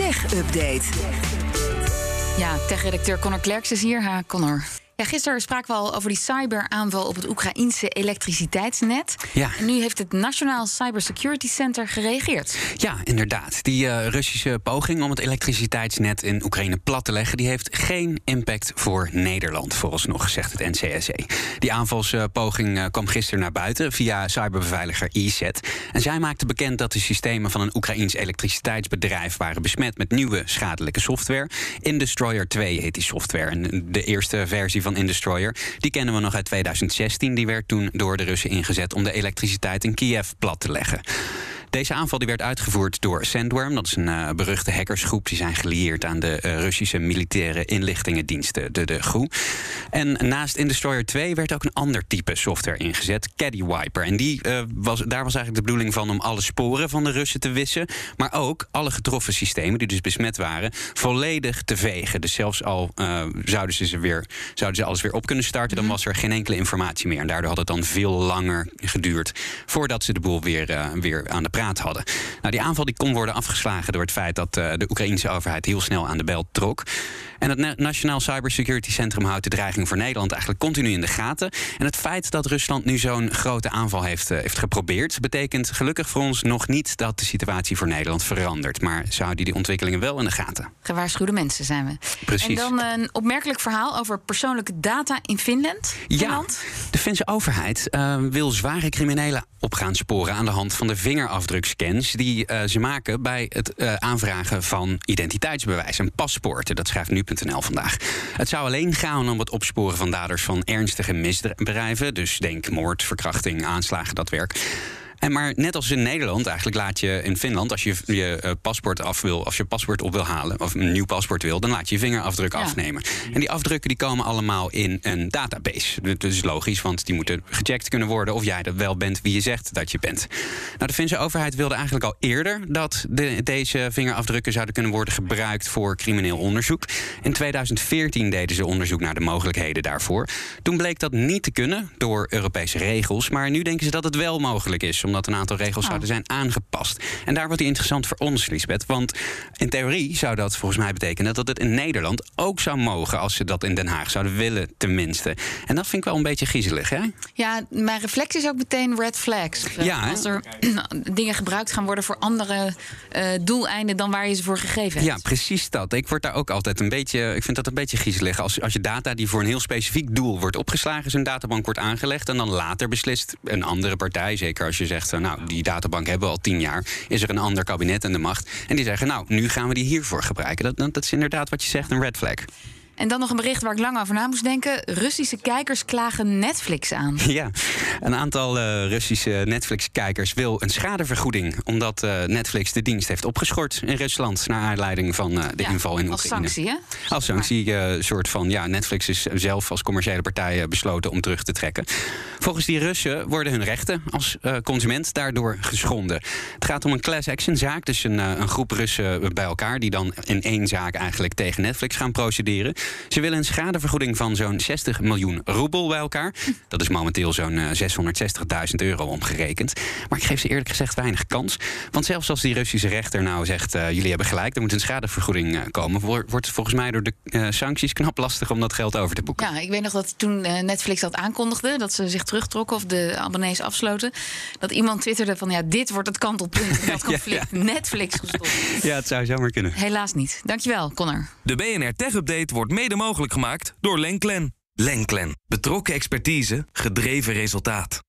Tech Update. Ja, tech-redacteur Connor Klerks is hier. Ha, Connor. Ja, gisteren spraken we al over die cyberaanval op het Oekraïense elektriciteitsnet. Ja. En nu heeft het Nationaal Cybersecurity Center gereageerd. Ja, inderdaad. Die uh, Russische poging om het elektriciteitsnet in Oekraïne plat te leggen, die heeft geen impact voor Nederland, vooralsnog, zegt het NCSE. Die aanvalspoging uh, kwam gisteren naar buiten via cyberbeveiliger ESET. En zij maakte bekend dat de systemen van een Oekraïns elektriciteitsbedrijf waren besmet met nieuwe schadelijke software. Indestroyer 2 heet die software. En de eerste versie van van Indestroyer. Die kennen we nog uit 2016. Die werd toen door de Russen ingezet om de elektriciteit in Kiev plat te leggen. Deze aanval die werd uitgevoerd door Sandworm. Dat is een uh, beruchte hackersgroep. Die zijn gelieerd aan de uh, Russische militaire inlichtingendiensten, de, de GRU. En naast Indestroyer 2 werd ook een ander type software ingezet, Caddywiper. En die, uh, was, daar was eigenlijk de bedoeling van om alle sporen van de Russen te wissen. Maar ook alle getroffen systemen, die dus besmet waren, volledig te vegen. Dus zelfs al zouden, ze ze weer, zouden ze alles weer op kunnen starten, dan was er geen enkele informatie meer. En daardoor had het dan veel langer geduurd voordat ze de boel weer, weer aan de praat hadden. Nou, die aanval die kon worden afgeslagen door het feit dat uh, de Oekraïnse overheid heel snel aan de bel trok. En het Nationaal Cybersecurity Centrum houdt de dreiging voor Nederland eigenlijk continu in de gaten. En het feit dat Rusland nu zo'n grote aanval heeft, uh, heeft geprobeerd, betekent gelukkig voor ons nog niet dat de situatie voor Nederland verandert. Maar ze houden die ontwikkelingen wel in de gaten. Gewaarschuwde mensen zijn we. Precies. En dan een opmerkelijk verhaal over persoonlijke data in Finland. Finland. Ja, de Finse overheid uh, wil zware criminelen op gaan sporen aan de hand van de vingerafdrukscans die uh, ze maken bij het uh, aanvragen van identiteitsbewijs en paspoorten. Dat schrijft vandaag. Het zou alleen gaan om het opsporen van daders van ernstige misdrijven, dus denk moord, verkrachting, aanslagen, dat werk. En maar net als in Nederland, eigenlijk laat je in Finland, als je je uh, paspoort af wil, als je paspoort op wil halen, of een nieuw paspoort wil, dan laat je je vingerafdruk ja. afnemen. En die afdrukken die komen allemaal in een database. Dat is logisch, want die moeten gecheckt kunnen worden of jij er wel bent wie je zegt dat je bent. Nou, de Finse overheid wilde eigenlijk al eerder dat de, deze vingerafdrukken zouden kunnen worden gebruikt voor crimineel onderzoek. In 2014 deden ze onderzoek naar de mogelijkheden daarvoor. Toen bleek dat niet te kunnen door Europese regels, maar nu denken ze dat het wel mogelijk is omdat een aantal regels Oh. zouden zijn aangepast. En daar wordt die interessant voor ons, Lisbeth. Want in theorie zou dat volgens mij betekenen dat het in Nederland ook zou mogen als ze dat in Den Haag zouden willen, tenminste. En dat vind ik wel een beetje griezelig, hè? Ja, mijn reflex is ook meteen red flags. Ja, hè? Als er dingen gebruikt gaan worden voor andere uh, doeleinden dan waar je ze voor gegeven hebt. Ja, precies dat. Ik word daar ook altijd een beetje. Ik vind dat een beetje griezelig. Als, als je data die voor een heel specifiek doel wordt opgeslagen, zo'n databank wordt aangelegd. En dan later beslist een andere partij, zeker als je zegt, nou, die databank hebben we al tien jaar. Is er een ander kabinet aan de macht? En die zeggen, nou, nu gaan we die hiervoor gebruiken. Dat, dat is inderdaad wat je zegt, een red flag. En dan nog een bericht waar ik lang over na moest denken. Russische kijkers klagen Netflix aan. Ja, een aantal uh, Russische Netflix-kijkers wil een schadevergoeding... omdat uh, Netflix de dienst heeft opgeschort in Rusland... naar aanleiding van uh, de ja, inval in als Oekraïne. sanctie, hè? Als sanctie, soort van... ja, Netflix is zelf als commerciële partij besloten om terug te trekken. Volgens die Russen worden hun rechten als consument daardoor geschonden. Het gaat om een class action zaak, dus een, een groep Russen bij elkaar... die dan in één zaak eigenlijk tegen Netflix gaan procederen... Ze willen een schadevergoeding van zo'n 60 miljoen roebel bij elkaar. Dat is momenteel zo'n uh, 660.000 euro omgerekend. Maar ik geef ze eerlijk gezegd weinig kans. Want zelfs als die Russische rechter nou zegt... Jullie hebben gelijk, er moet een schadevergoeding komen... wordt het volgens mij door de sancties knap lastig om dat geld over te boeken. Ja, ik weet nog dat toen Netflix dat aankondigde... dat ze zich terugtrokken of de abonnees afsloten... dat iemand twitterde van ja, dit wordt het kantelpunt in dat conflict. ja, ja. Netflix gestopt. Ja, het zou zomaar kunnen. Helaas niet. Dankjewel, Connor. De BNR Tech Update wordt mede mogelijk gemaakt door Lenklen. Lenklen. Betrokken expertise, gedreven resultaat.